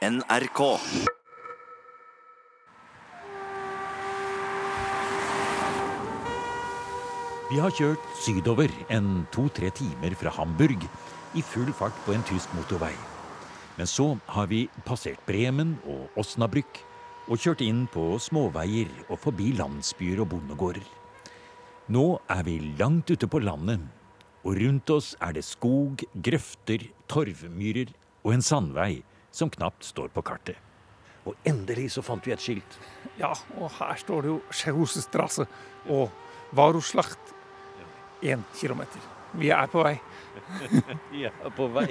NRK. Vi har kjørt sydover en to-tre timer fra Hamburg i full fart på en tysk motorvei. Men så har vi passert Bremen og Osnabrück og kjørt inn på småveier og forbi landsbyer og bondegårder. Nå er vi langt ute på landet, og rundt oss er det skog, grøfter, torvmyrer og en sandvei som knapt står på kartet. Og endelig så fant vi et skilt. Ja, og her står det jo Scherhusstrasse og Varoslacht. Én kilometer. Vi er på vei. Vi er på vei.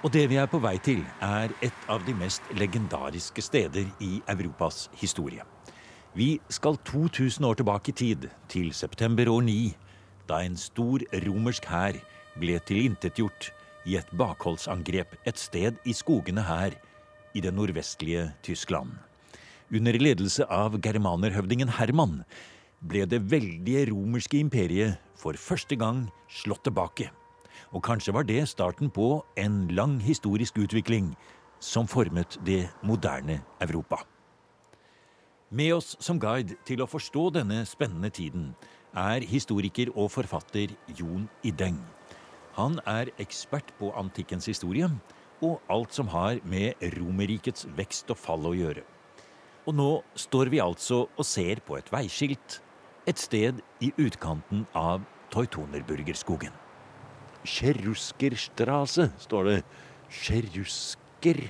Og det vi er på vei til, er et av de mest legendariske steder i Europas historie. Vi skal 2000 år tilbake i tid, til september år 9, da en stor romersk hær ble tilintetgjort i et bakholdsangrep et sted i skogene her i det nordvestlige Tyskland. Under ledelse av germanerhøvdingen Herman ble det veldige romerske imperiet for første gang slått tilbake. Og kanskje var det starten på en lang historisk utvikling som formet det moderne Europa. Med oss som guide til å forstå denne spennende tiden er historiker og forfatter Jon Ideng. Han er ekspert på antikkens historie og alt som har med Romerrikets vekst og fall å gjøre. Og nå står vi altså og ser på et veiskilt et sted i utkanten av Teutonerburgerskogen. Cheruskerstrasse, står det. Kjerusker.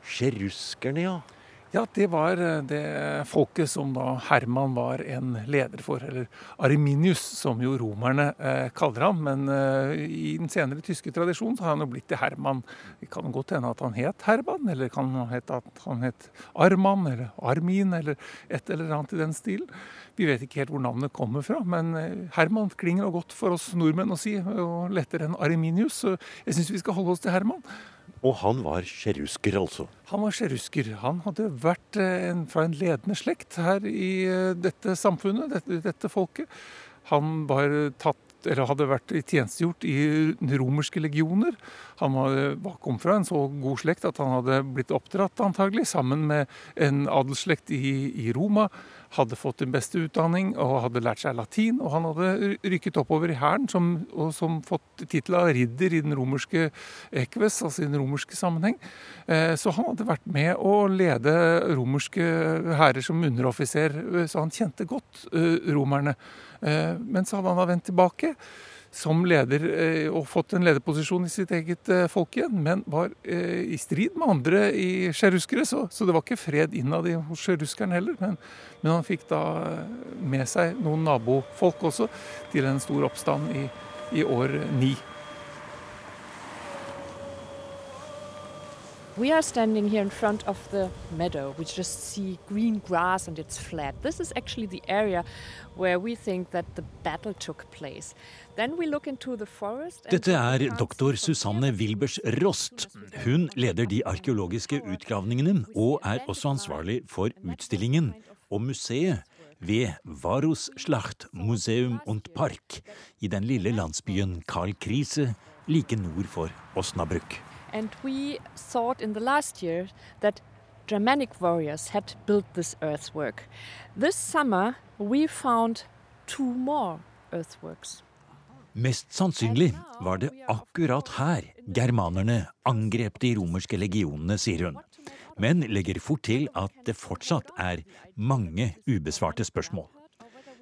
Kjeruskerne, ja. Ja, det var eh, det folket som da Herman var en leder for, eller Arminius, som jo romerne eh, kaller ham. Men eh, i den senere tyske tradisjonen så har han jo blitt til Herman. Det kan godt hende at han het Herman, eller kan hete at han het Arman, eller Armin, eller et eller annet i den stilen. Vi vet ikke helt hvor navnet kommer fra, men eh, Herman klinger godt for oss nordmenn å si, og lettere enn Arminius. Så jeg syns vi skal holde oss til Herman. Og han var sjerusker, altså? Han var sjerusker. Han hadde vært eh, en, fra en ledende slekt her i eh, dette samfunnet, dette, dette folket. Han var tatt eller hadde vært tjenestegjort i romerske legioner. Han kom fra en så god slekt at han hadde blitt oppdratt antagelig sammen med en adelsslekt i, i Roma hadde fått den beste utdanning og hadde lært seg latin. Og han hadde rykket oppover i hæren som, og som fått tittel av ridder i den romerske ekves, altså i den romerske sammenheng. Eh, så han hadde vært med å lede romerske hærer som underoffiser, så han kjente godt eh, romerne. Eh, men så hadde han da vendt tilbake som leder eh, og fått en lederposisjon i sitt eget eh, folk igjen, men var eh, i strid med andre i sjeruskere. Så, så, det var ikke fred innad hos sjeruskeren heller. Men, men, han fikk da med seg noen nabofolk også til en stor oppstand i, i år ni. We are standing here in front of the meadow. We just see green grass and it's flat. This is actually the area where we think that the battle took place. Then we look into the forest Dette er doktor Susanne Wilbers Rost. Hun leder de arkeologiske utgravningene og er også ansvarlig for utstillingen og museet ved Varus Schlacht Museum und Park i den lille landsbyen Karl Krise like nord for Osnabrück. And we thought in the last year that Germanic warriors had built this earthwork. This summer we found two more earthworks. Mest sannsynlig var det akkurat her germanerne angrep de romerske legionene, sier hun. Men legger fort til at det fortsatt er mange ubesvarte spørsmål.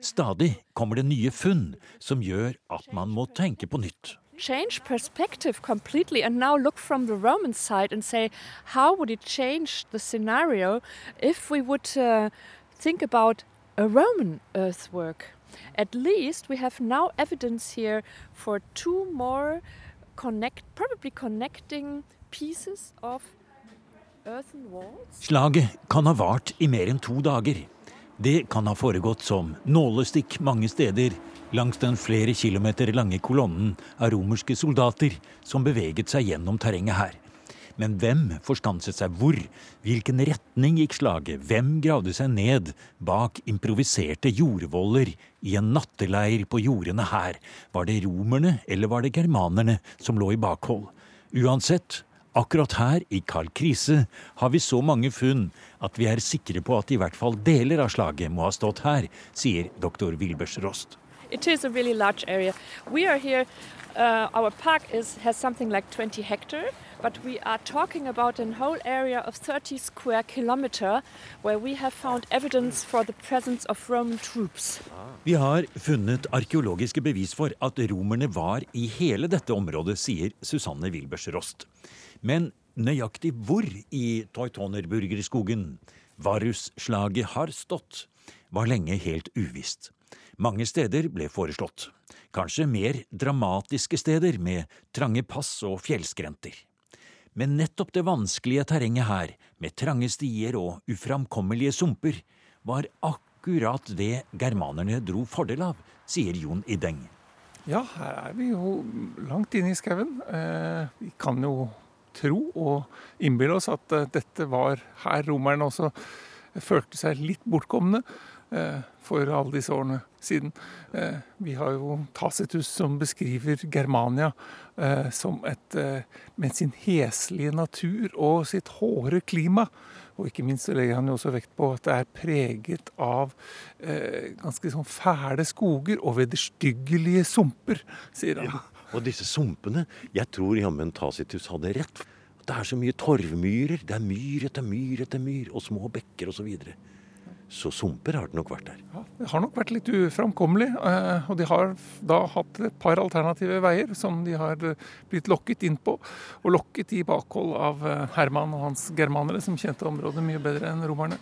Stadig kommer det nye funn som gjør at man må tenke på nytt. Change perspective completely and now look from the Roman side and say, how would it change the scenario if we would uh, think about a Roman earthwork? At least we have now evidence here for two more connect, probably connecting pieces of earthen walls. Slaget kan ha vart i mer enn to dager. Det kan ha foregått som nålestikk mange steder langs den flere kilometer lange kolonnen av romerske soldater som beveget seg gjennom terrenget her. Men hvem forskanset seg hvor? Hvilken retning gikk slaget? Hvem gravde seg ned bak improviserte jordvoller i en natteleir på jordene her? Var det romerne eller var det germanerne som lå i bakhold? Uansett, Akkurat her, i Karl Krise, har vi så mange funn at vi er sikre på at i hvert fall deler av slaget må ha stått her, sier doktor Wilbers Rost. It is a really large area. We are here, uh, our park is, has something like 20 hectare, but we are talking about a whole area of 30 square kilometer where we have found evidence for the presence of Roman troops. Vi har funnet arkeologiske bevis for at romerne var i hele dette området, sier Susanne Wilbers Rost. Men nøyaktig hvor i Teutonerburgerskogen Varus-slaget har stått, var lenge helt uvisst. Mange steder ble foreslått, kanskje mer dramatiske steder med trange pass og fjellskrenter. Men nettopp det vanskelige terrenget her, med trange stier og uframkommelige sumper, var akkurat det germanerne dro fordel av, sier Jon Ideng. Ja, her er vi jo langt inne i skauen. Eh, vi kan jo tro og innbille oss at uh, dette var her romerne også følte seg litt bortkomne uh, for alle disse årene siden. Uh, vi har jo Tacitus som beskriver Germania som et med sin heslige natur og sitt hårde klima. Og ikke minst så legger han jo også vekt på at det er preget av eh, ganske sånn fæle skoger og vederstyggelige sumper, sier han. Ja. Og disse sumpene Jeg tror jammen Tacitus hadde rett. Det er så mye torvmyrer. Det er myr etter myr etter myr, og små bekker osv. Så, videre. så sumper har det nok vært der. Ja, det har nok vært litt uframkommelig. Eh, og de har da hatt et par alternative veier som de har eh, blitt lokket inn på. Og lokket i bakhold av eh, Herman og hans germanere, som kjente området mye bedre enn romerne.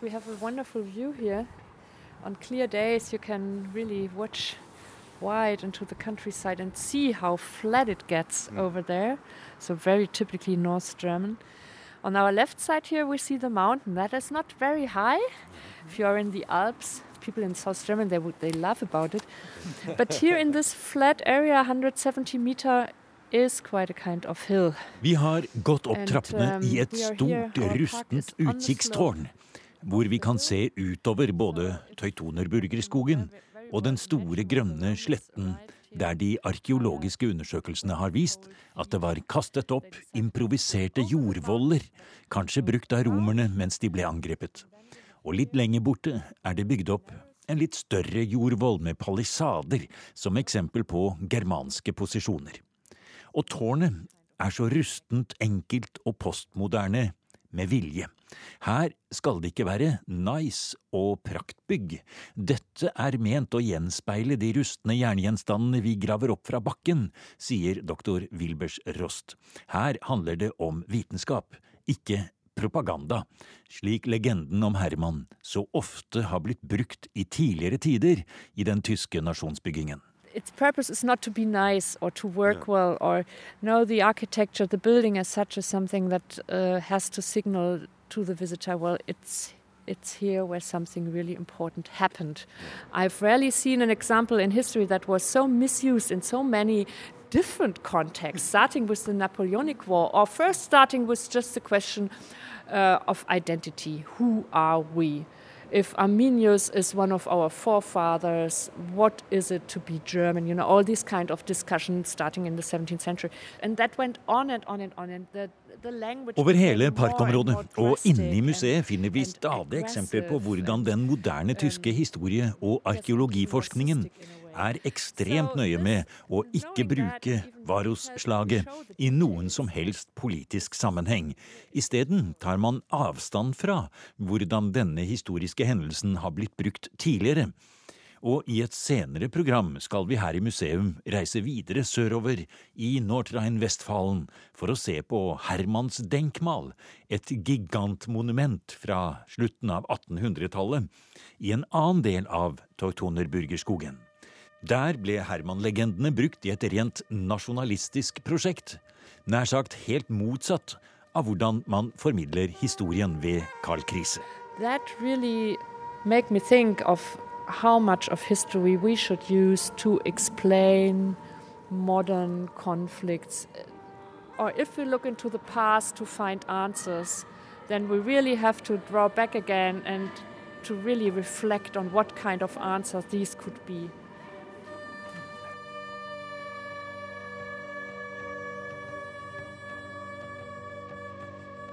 We have a wonderful view here. On clear days you can really watch wide into the countryside and see how flat it gets mm. over there. So very typically North German. On our left side here we see the mountain. That is not very high. If you are in the Alps, people in South Germany they would they laugh about it. but here in this flat area, 170 meter is quite a kind of hill. Vi har gått opp trappene um, i et stort, rustent. Hvor vi kan se utover både Teutonerburgerskogen og den store grønne sletten der de arkeologiske undersøkelsene har vist at det var kastet opp improviserte jordvoller, kanskje brukt av romerne mens de ble angrepet. Og litt lenger borte er det bygd opp en litt større jordvoll med palisader som eksempel på germanske posisjoner. Og tårnet er så rustent, enkelt og postmoderne med vilje. Her skal det ikke være nice og praktbygg. Dette er ment å gjenspeile de rustne jerngjenstandene vi graver opp fra bakken, sier doktor Wilbers Rost. Her handler det om vitenskap, ikke propaganda, slik legenden om Herman så ofte har blitt brukt i tidligere tider i den tyske nasjonsbyggingen. Its purpose is not to be nice or to work yeah. well or know the architecture, the building as such is something that uh, has to signal to the visitor, well, it's it's here where something really important happened. I've rarely seen an example in history that was so misused in so many different contexts, starting with the Napoleonic War, or first starting with just the question uh, of identity who are we? If Arminius is one of our forefathers, what is it to be German? You know, all these kind of discussions starting in the 17th century. And that went on and on and on. And the, Over hele parkområdet og inne i museet finner vi stadig eksempler på hvordan den moderne tyske historie- og arkeologiforskningen er ekstremt nøye med å ikke bruke Varus-slaget i noen som helst politisk sammenheng. Isteden tar man avstand fra hvordan denne historiske hendelsen har blitt brukt tidligere. Og i et senere program skal vi her i museum reise videre sørover i Nordrhein-Westfalen for å se på Hermans denkmal, et gigantmonument fra slutten av 1800-tallet, i en annen del av Teutonerburgerskogen. Der ble Herman-legendene brukt i et rent nasjonalistisk prosjekt. Nær sagt helt motsatt av hvordan man formidler historien ved Carl Krise. Really modern conflicts. Or if we look into the past to find answers, then we really have to draw back again and to really reflect on what kind of answers these could be.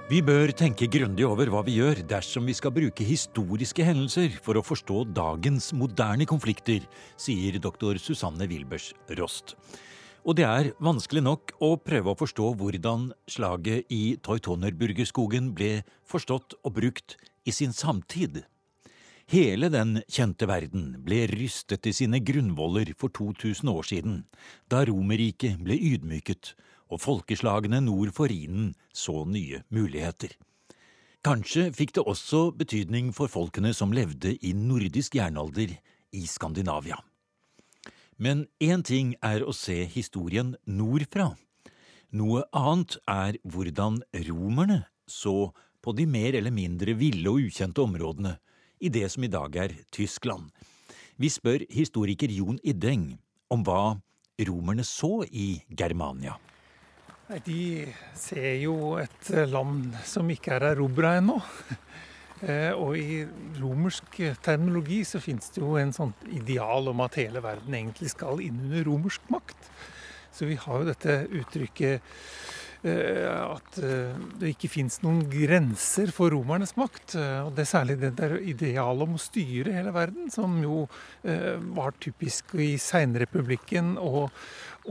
Vi bør tenke grundig over hva vi gjør dersom vi skal bruke historiske hendelser for å forstå dagens moderne konflikter, sier doktor Susanne Wilbers Rost. Og det er vanskelig nok å prøve å forstå hvordan slaget i Teutonerburgerskogen ble forstått og brukt i sin samtid. Hele den kjente verden ble rystet i sine grunnvoller for 2000 år siden, da Romerriket ble ydmyket og folkeslagene nord for Rhinen så nye muligheter. Kanskje fikk det også betydning for folkene som levde i nordisk jernalder i Skandinavia. Men én ting er å se historien nordfra. Noe annet er hvordan romerne så på de mer eller mindre ville og ukjente områdene i det som i dag er Tyskland. Vi spør historiker Jon Iddeng om hva romerne så i Germania. De ser jo et eh, land som ikke er erobra ennå. Eh, og i romersk terminologi så finnes det jo en sånn ideal om at hele verden egentlig skal inn under romersk makt. Så vi har jo dette uttrykket Eh, at det ikke fins noen grenser for romernes makt. Og Det er særlig det der idealet om å styre hele verden, som jo var typisk i seinrepublikken og,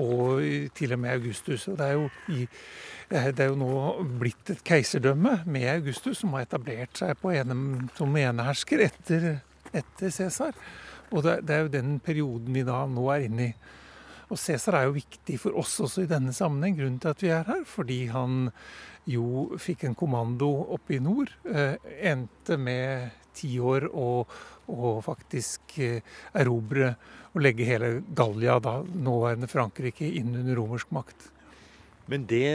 og til og med Augustus. Og det er jo i det er jo nå blitt et keiserdømme med Augustus, som har etablert seg ene, som enehersker etter, etter Cæsar. Og det, det, er jo den perioden vi da nå er inne i. Og Cæsar er jo viktig for oss også i denne sammenheng, grunnen til at vi er her. Fordi han jo fikk en kommando oppe i nord. Eh, endte med ti år å, faktisk eh, erobre og legge hele Gallia, da nåværende Frankrike, inn under romersk makt. Men det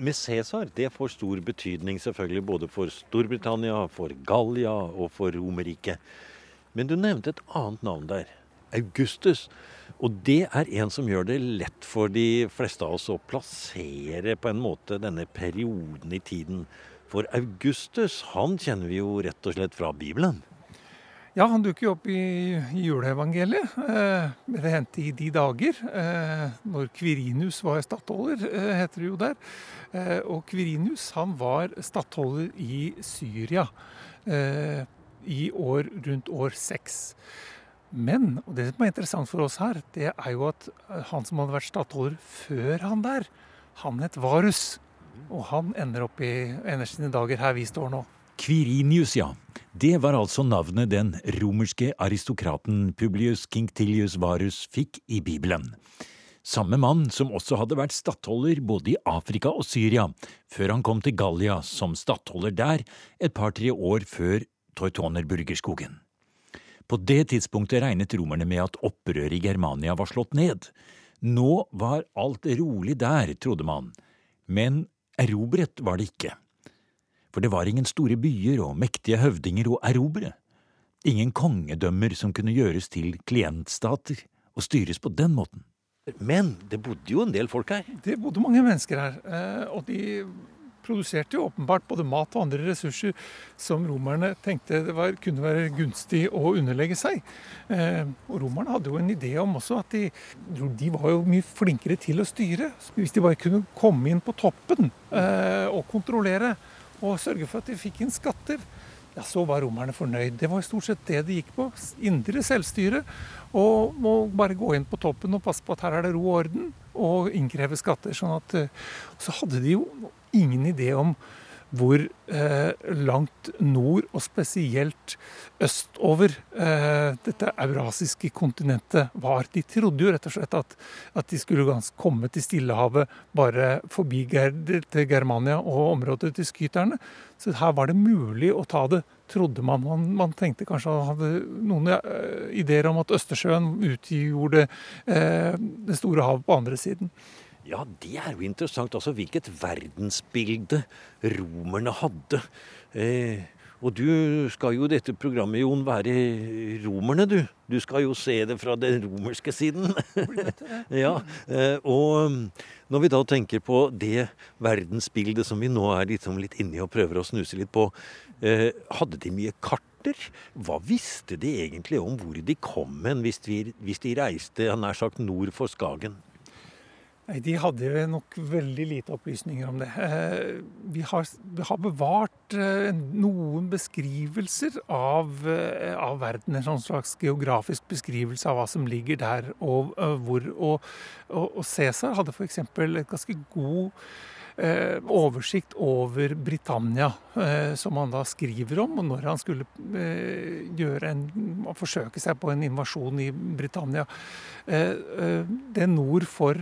med Cæsar det får stor betydning selvfølgelig både for Storbritannia, for Gallia og for Romerriket. Men du nevnte et annet navn der. Augustus. Og det er en som gjør det lett for de fleste av oss å plassere på en måte denne perioden i tiden. For Augustus han kjenner vi jo rett og slett fra Bibelen. Ja, han dukker jo opp i juleevangeliet. Eh, det hendte i de dager, eh, når Kvirinus var stattholder, eh, heter det jo der. Og Kvirinus han var stattholder i Syria i år rundt år seks. Men og det som er interessant for oss her, det er jo at han som hadde vært stattholder før han der, han het Varus. Og han ender opp i ender sine dager her vi står nå. Quirinius, ja. Det var altså navnet den romerske aristokraten Publius Quinctilius Varus fikk i Bibelen. Samme mann som også hadde vært stattholder både i Afrika og Syria, før han kom til Gallia som stattholder der et par–tre år før Teutonerburgerskogen. På det tidspunktet regnet romerne med at opprøret i Germania var slått ned. Nå var alt rolig der, trodde man, men erobret var det ikke. For det var ingen store byer og mektige høvdinger å erobre. Ingen kongedømmer som kunne gjøres til klientstater og styres på den måten. Men det bodde jo en del folk her? Det bodde mange mennesker her. Eh, og de produserte jo åpenbart både mat og andre ressurser som romerne tenkte det var, kunne være gunstig å underlegge seg. Eh, og Romerne hadde jo en idé om også at de, de, var jo mye flinkere til å styre. Hvis de bare kunne komme inn på toppen eh, og kontrollere og sørge for at de fikk inn skatter, ja, så var romerne fornøyd. Det var stort sett det de gikk på. Indre selvstyre. Og må bare gå inn på toppen og passe på at her er det ro og orden, og innkreve skatter. sånn at, eh, Så hadde de jo ingen idé om hvor eh, langt nord, og spesielt østover, eh, dette eurasiske kontinentet var. De trodde jo rett og slett at, at de skulle komme til Stillehavet bare forbi Ger til Germania og området til skyterne. Så her var det mulig å ta det, trodde man. Man, man tenkte kanskje hadde noen uh, ideer om at Østersjøen utgjorde eh, det store havet på andre siden. Ja, det er jo interessant. Altså hvilket verdensbilde romerne hadde. Eh, og du skal jo i dette programmet, Jon, være romerne, du. Du skal jo se det fra den romerske siden. ja, eh, Og når vi da tenker på det verdensbildet som vi nå er liksom litt inni og prøver å snuse litt på, eh, hadde de mye karter? Hva visste de egentlig om hvor de kom hen hvis, hvis de reiste nær sagt nord for Skagen? Nei, De hadde nok veldig lite opplysninger om det. Eh, vi har, vi har bevart eh, noen beskrivelser av, eh, av, verden. En sånn slags geografisk beskrivelse av hva som ligger der og hvor. Og, og, og Cæsar hadde f.eks. et ganske god oversikt over Britannia, eh, som han da skriver om. Og når han skulle eh, gjøre en, forsøke seg på en invasjon i Britannia. det nord for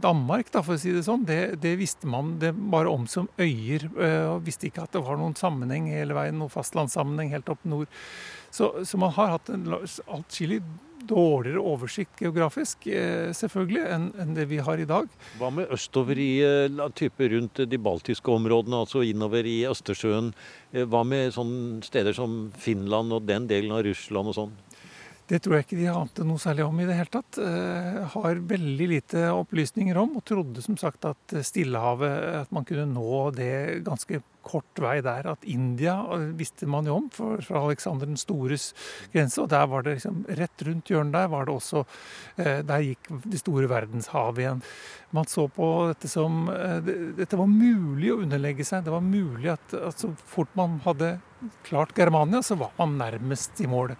Danmark, da, for å si det sånn, det, det visste man det bare om som øyer. og Visste ikke at det var noen sammenheng hele veien, noen fastlandssammenheng helt opp nord. Så, så man har hatt en atskillig dårligere oversikt geografisk eh, selvfølgelig enn, det vi har i dag. Hva med østover i eh, type rundt de baltiske områdene, altså innover i Østersjøen? Eh, hva med sånne steder som Finland og den delen av Russland og sånn? Det tror jeg ikke de ante noe særlig om i det hele tatt. Eh, har veldig lite opplysninger om, og trodde som sagt at Stillehavet At man kunne nå det ganske kort vei der. At India visste man jo om for, fra Aleksander den stores grense. Og der var det liksom rett rundt hjørnet der var det også eh, Der gikk det store verdenshavet igjen. Man så på dette som eh, Dette var mulig å underlegge seg. Det var mulig at, at så fort man hadde klart Germania, så var man nærmest i målet.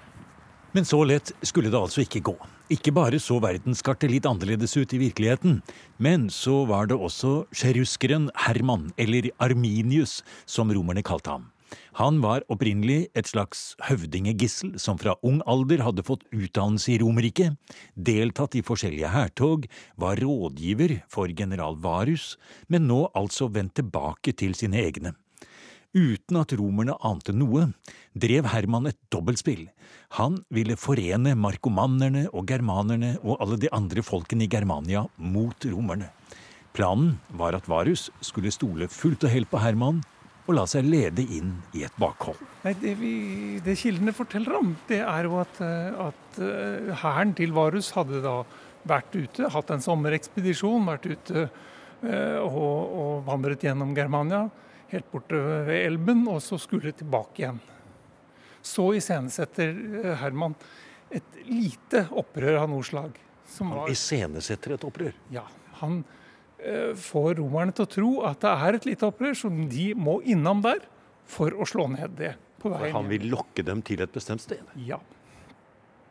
Men så lett skulle det altså ikke gå. Ikke bare så verdenskartet litt annerledes ut i virkeligheten, men så var det også sjeruskeren Herman, eller Arminius, som romerne kalte ham. Han var opprinnelig et slags høvdingegissel som fra ung alder hadde fått utdannelse i Romerriket, deltatt i forskjellige hærtog, var rådgiver for general Varus, men nå altså vendt tilbake til sine egne. Uten at romerne ante noe, drev Herman et dobbeltspill. Han ville forene markomannerne og germanerne og alle de andre folkene i Germania mot romerne. Planen var at Varus skulle stole fullt og helt på Herman og la seg lede inn i et bakhold. Nei, det, vi, det, kildene forteller om, det er jo at, at eh, hæren til Varus hadde da vært ute, hatt en sommerekspedisjon, vært ute uh, og, og vandret gjennom Germania helt borte ved elven, og så skulle tilbake igjen. Så iscenesetter eh, Herman et lite opprør av noe slag. han iscenesetter et opprør? Ja. Han eh, får romerne til å tro at det er et lite opprør som de må innom der for å slå ned det. på veien. For han vil lokke dem til et bestemt sted? Ja.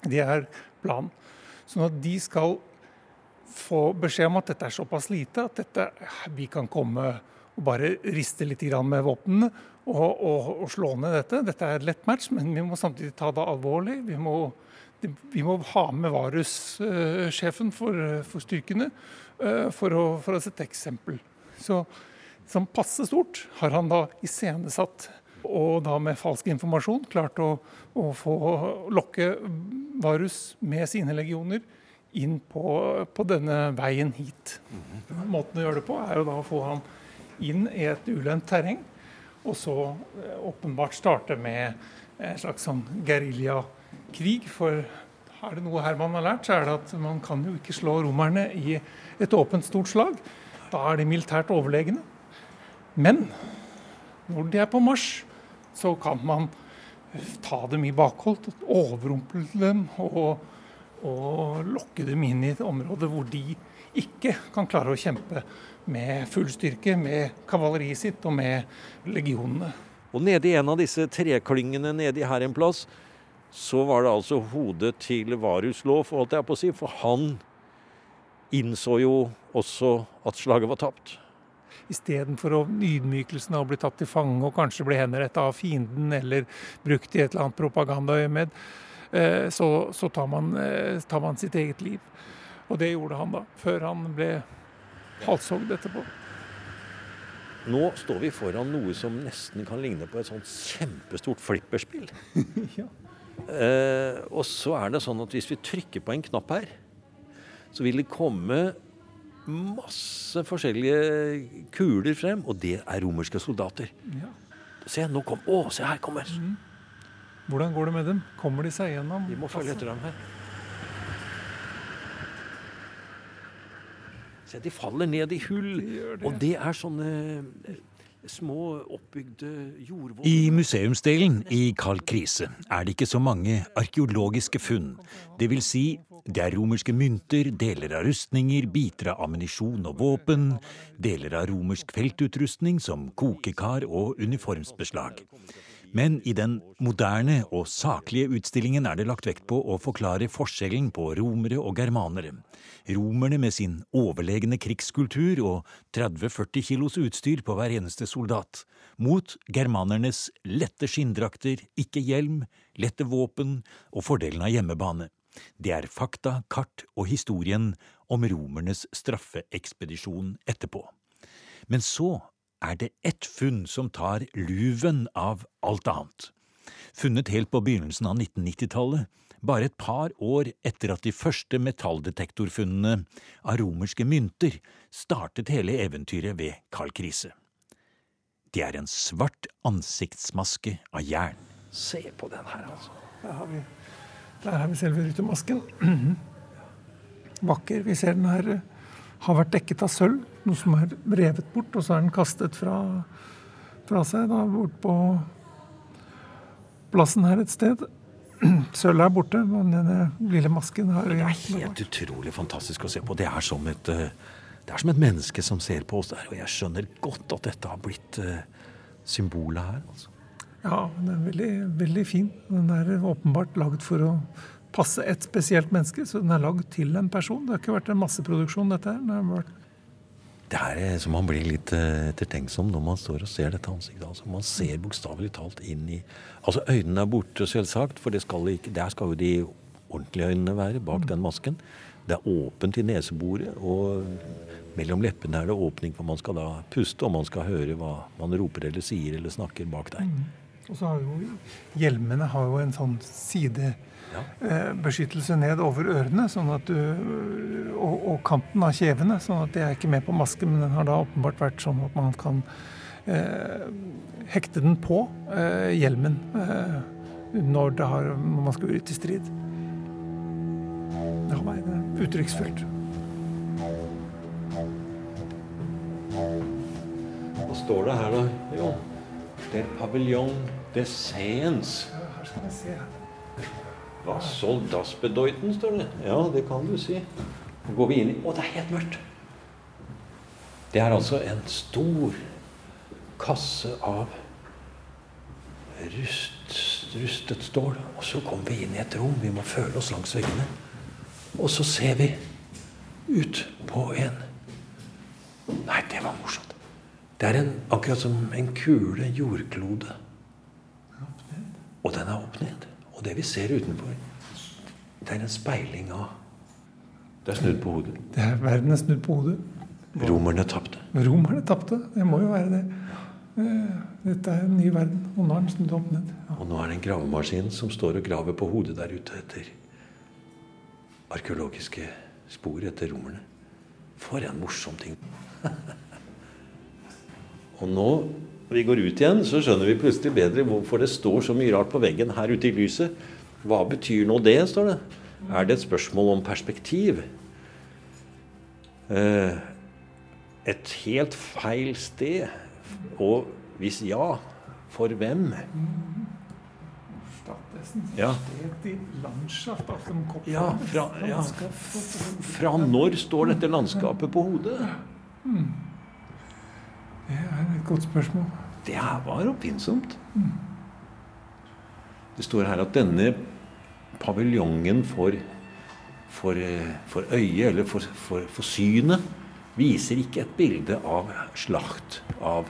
Det er planen. Sånn at de skal få beskjed om at dette er såpass lite at dette, vi kan komme og bare riste litt med våpnene og, og, og, slå ned dette. Dette er et lett match, men vi må samtidig ta det alvorlig. Vi må, vi må ha med Varus-sjefen for, for, styrkene uh, for, å, for å sette eksempel. Så som passe stort har han da iscenesatt og da med falsk informasjon klart å, å få lokke Varus med sine legioner inn på, på denne veien hit. Mhm. Måten å gjøre det på er jo da å få han inn i et ulønt terreng. Og så eh, åpenbart starte med en slags sånn geriljakrig. For er det noe Herman har lært, så er det at man kan jo ikke slå romerne i et åpent, stort slag. Da er de militært overlegne. Men når de er på marsj, så kan man ta dem i bakhold, overrumple dem og, og lokke dem inn i et område hvor de ikke kan klare å kjempe med full styrke, med kavaleriet sitt og med legionene. Og nede i en av disse treklyngene nedi her en plass, så var det altså hodet til Varus lov, holdt jeg på å si. For han innså jo også at slaget var tapt. Istedenfor ydmykelsen av å bli tatt til fange og kanskje bli henrettet av fienden eller brukt i et eller annet propagandaøyemed, eh, så, så tar, man, eh, tar man sitt eget liv. Og det gjorde han da, før han ble halshogd etterpå. Nå står vi foran noe som nesten kan ligne på et sånt kjempestort flipperspill. ja. eh, og så er det sånn at hvis vi trykker på en knapp her, så vil det komme masse forskjellige kuler frem, og det er romerske soldater. Ja. Se, nå kom, å, se her kommer mm. Hvordan går det med dem? Kommer de seg gjennom? Vi må følge etter dem her. Se, de faller ned i hull. De det. Og det er sånne små oppbygde jordvoller I museumsdelen i Karl Krise er det ikke så mange arkeologiske funn. Det vil si, det er romerske mynter, deler av rustninger, biter av ammunisjon og våpen, deler av romersk feltutrustning som kokekar og uniformsbeslag. Men i den moderne og saklige utstillingen er det lagt vekt på å forklare forskjellen på romere og germanere. Romerne med sin overlegne krigskultur og 30-40 kilos utstyr på hver eneste soldat, mot germanernes lette skinndrakter, ikke hjelm, lette våpen og fordelen av hjemmebane. Det er fakta, kart og historien om romernes straffeekspedisjon etterpå. Men så er det ett funn som tar luven av alt annet. Funnet helt på begynnelsen av 1990-tallet, bare et par år etter at de første metalldetektorfunnene av romerske mynter startet hele eventyret ved Karl Krise. Det er en svart ansiktsmaske av jern. Se på den her, altså. Der har vi, der har vi selve ryttermasken. Vakker. Vi ser den her eh, har vært dekket av sølv, noe som er revet bort, og så er den kastet fra, fra seg da, bort på plassen her et sted. Sølvet er borte, men denne lille masken har Det er helt utrolig fantastisk å se på. Det er som et, eh, det er som et menneske som ser på oss der. Og jeg skjønner godt at dette har blitt uh, symbolet her. Altså. Ja, den er veldig, veldig fin. Den er åpenbart lagd for å passe et spesielt menneske, så den er lagd til en person. Det har ikke vært en masseproduksjon, dette her. Det, vært... det er som så man blir litt uh, ettertenksom når man står og ser dette ansiktet. Altså, man ser bokstavelig talt inn i Altså Øynene er borte, selvsagt, for skal ikke, der skal jo de ordentlige øynene være, bak mm. den masken. Det er åpent i neseboret, og mellom leppene er det åpning, for man skal da puste, og man skal høre hva man roper eller sier eller snakker bak der. Mm. Og så har jo Hjelmene har jo en sånn sidebeskyttelse. Eh, ned over ørene sånn at du, og, og, kanten av kjevene. sånn at det er ikke med på masken, men den har da åpenbart vært sånn at man kan eh, hekte den på eh, hjelmen eh, når, har, når, man skal ut i strid. Det har vært uttrykksfullt. Hva står det her, da? Jo. Det er pavillon des Seens. Her skal vi se. Hva das står det. Ja, det kan du si. Nå går vi inn i Å, det er helt mørkt! Det er altså en stor kasse av rust, rustet stål. Og så kommer vi inn i et rom. Vi må føle oss langs veggene. Og så ser vi ut på en Nei, det var morsomt. Det er en, akkurat som en kule jordklode. Og den er opp ned. Og det vi ser utenfor, det er en speiling av Det er snudd på hodet. Det er Verden er snudd på hodet. Romerne tapte. Romerne tapte. Det må jo være det. Eh, dette er en ny verden, og nå er den snudd opp ned. Ja. Og nå er det en gravemaskin som står og graver på hodet der ute etter arkeologiske spor etter romerne. For en morsom ting. og nå vi går ut igjen, så skjønner vi plutselig bedre hvorfor det står så mye rart på veggen her ute i lyset. Hva betyr nå det, står det. Er det et spørsmål om perspektiv? Eh, et helt feil sted. Og hvis ja, for hvem? Ja. Ja, fra, ja. fra når står dette landskapet på hodet? Hmm. Det er et godt spørsmål. Det var oppfinnsomt. Mm. Det står her at denne paviljongen for, for, for øyet, eller for, for, for, synet, viser ikke et bilde av slakt, av,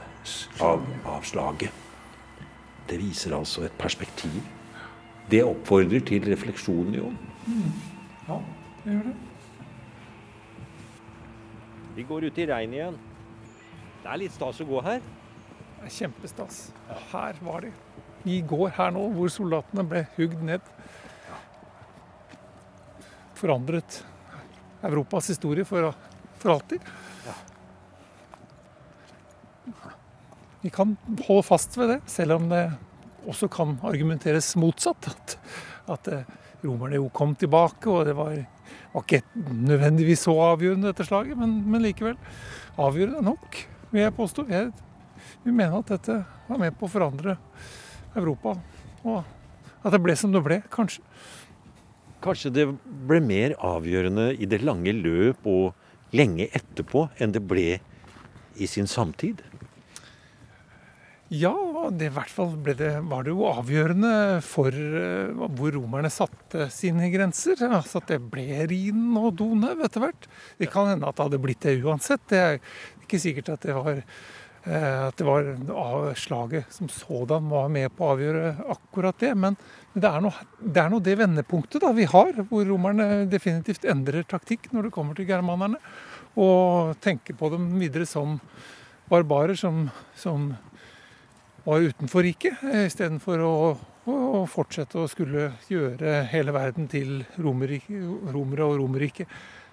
av, av slaget. Det viser altså et perspektiv. Det oppfordrer til refleksjon, jo. Mm. Ja, det gjør det. Vi går ut i regnet igjen. Det er litt stas å gå her. Det er kjempestas. Her var de. I går her nå, hvor soldatene ble hugd ned. Forandret Europas historie for, for alltid. Vi kan holde fast ved det, selv om det også kan argumenteres motsatt. At, at eh, romerne jo kom tilbake, og det var, var ikke nødvendigvis så avgjørende, dette slaget, men, men likevel avgjørende nok vil jeg påstå. Jeg vi mener at dette var med på å forandre Europa. Og at det ble som det ble, kanskje. Kanskje det ble mer avgjørende i det lange løp og lenge etterpå enn det ble i sin samtid? Ja, det, i hvert fall det, var det jo avgjørende for uh, hvor romerne satte sine grenser. Altså at det ble Rhinen og Donau etter hvert. Det kan hende at det hadde blitt det uansett. Det er ikke sikkert at det var, uh, at det var slaget som sådan var med på å avgjøre akkurat det. Men det er nå det, det, vendepunktet da vi har, hvor romerne definitivt endrer taktikk når det kommer til germanerne. Og tenker på dem videre som barbarer som, som var utenfor riket, eh, istedenfor å, å fortsette å skulle gjøre hele verden til romere og Romerriket.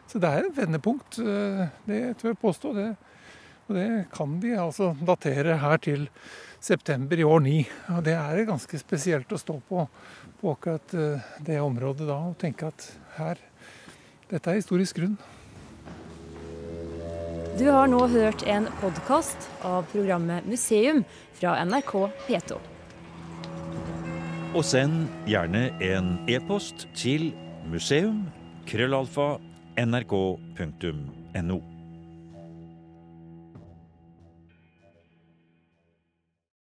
Så det er et vendepunkt, eh, det tør jeg påstå. Det, og det kan de altså datere her til september i år 9. Og det er ganske spesielt å stå på, på akkurat eh, det området da og tenke at her Dette er historisk grunn. Du har nå hørt en podkast av programmet Museum fra NRK P2. Og send gjerne en e-post til museum.krøllalfa.nrk.no. nrk.no.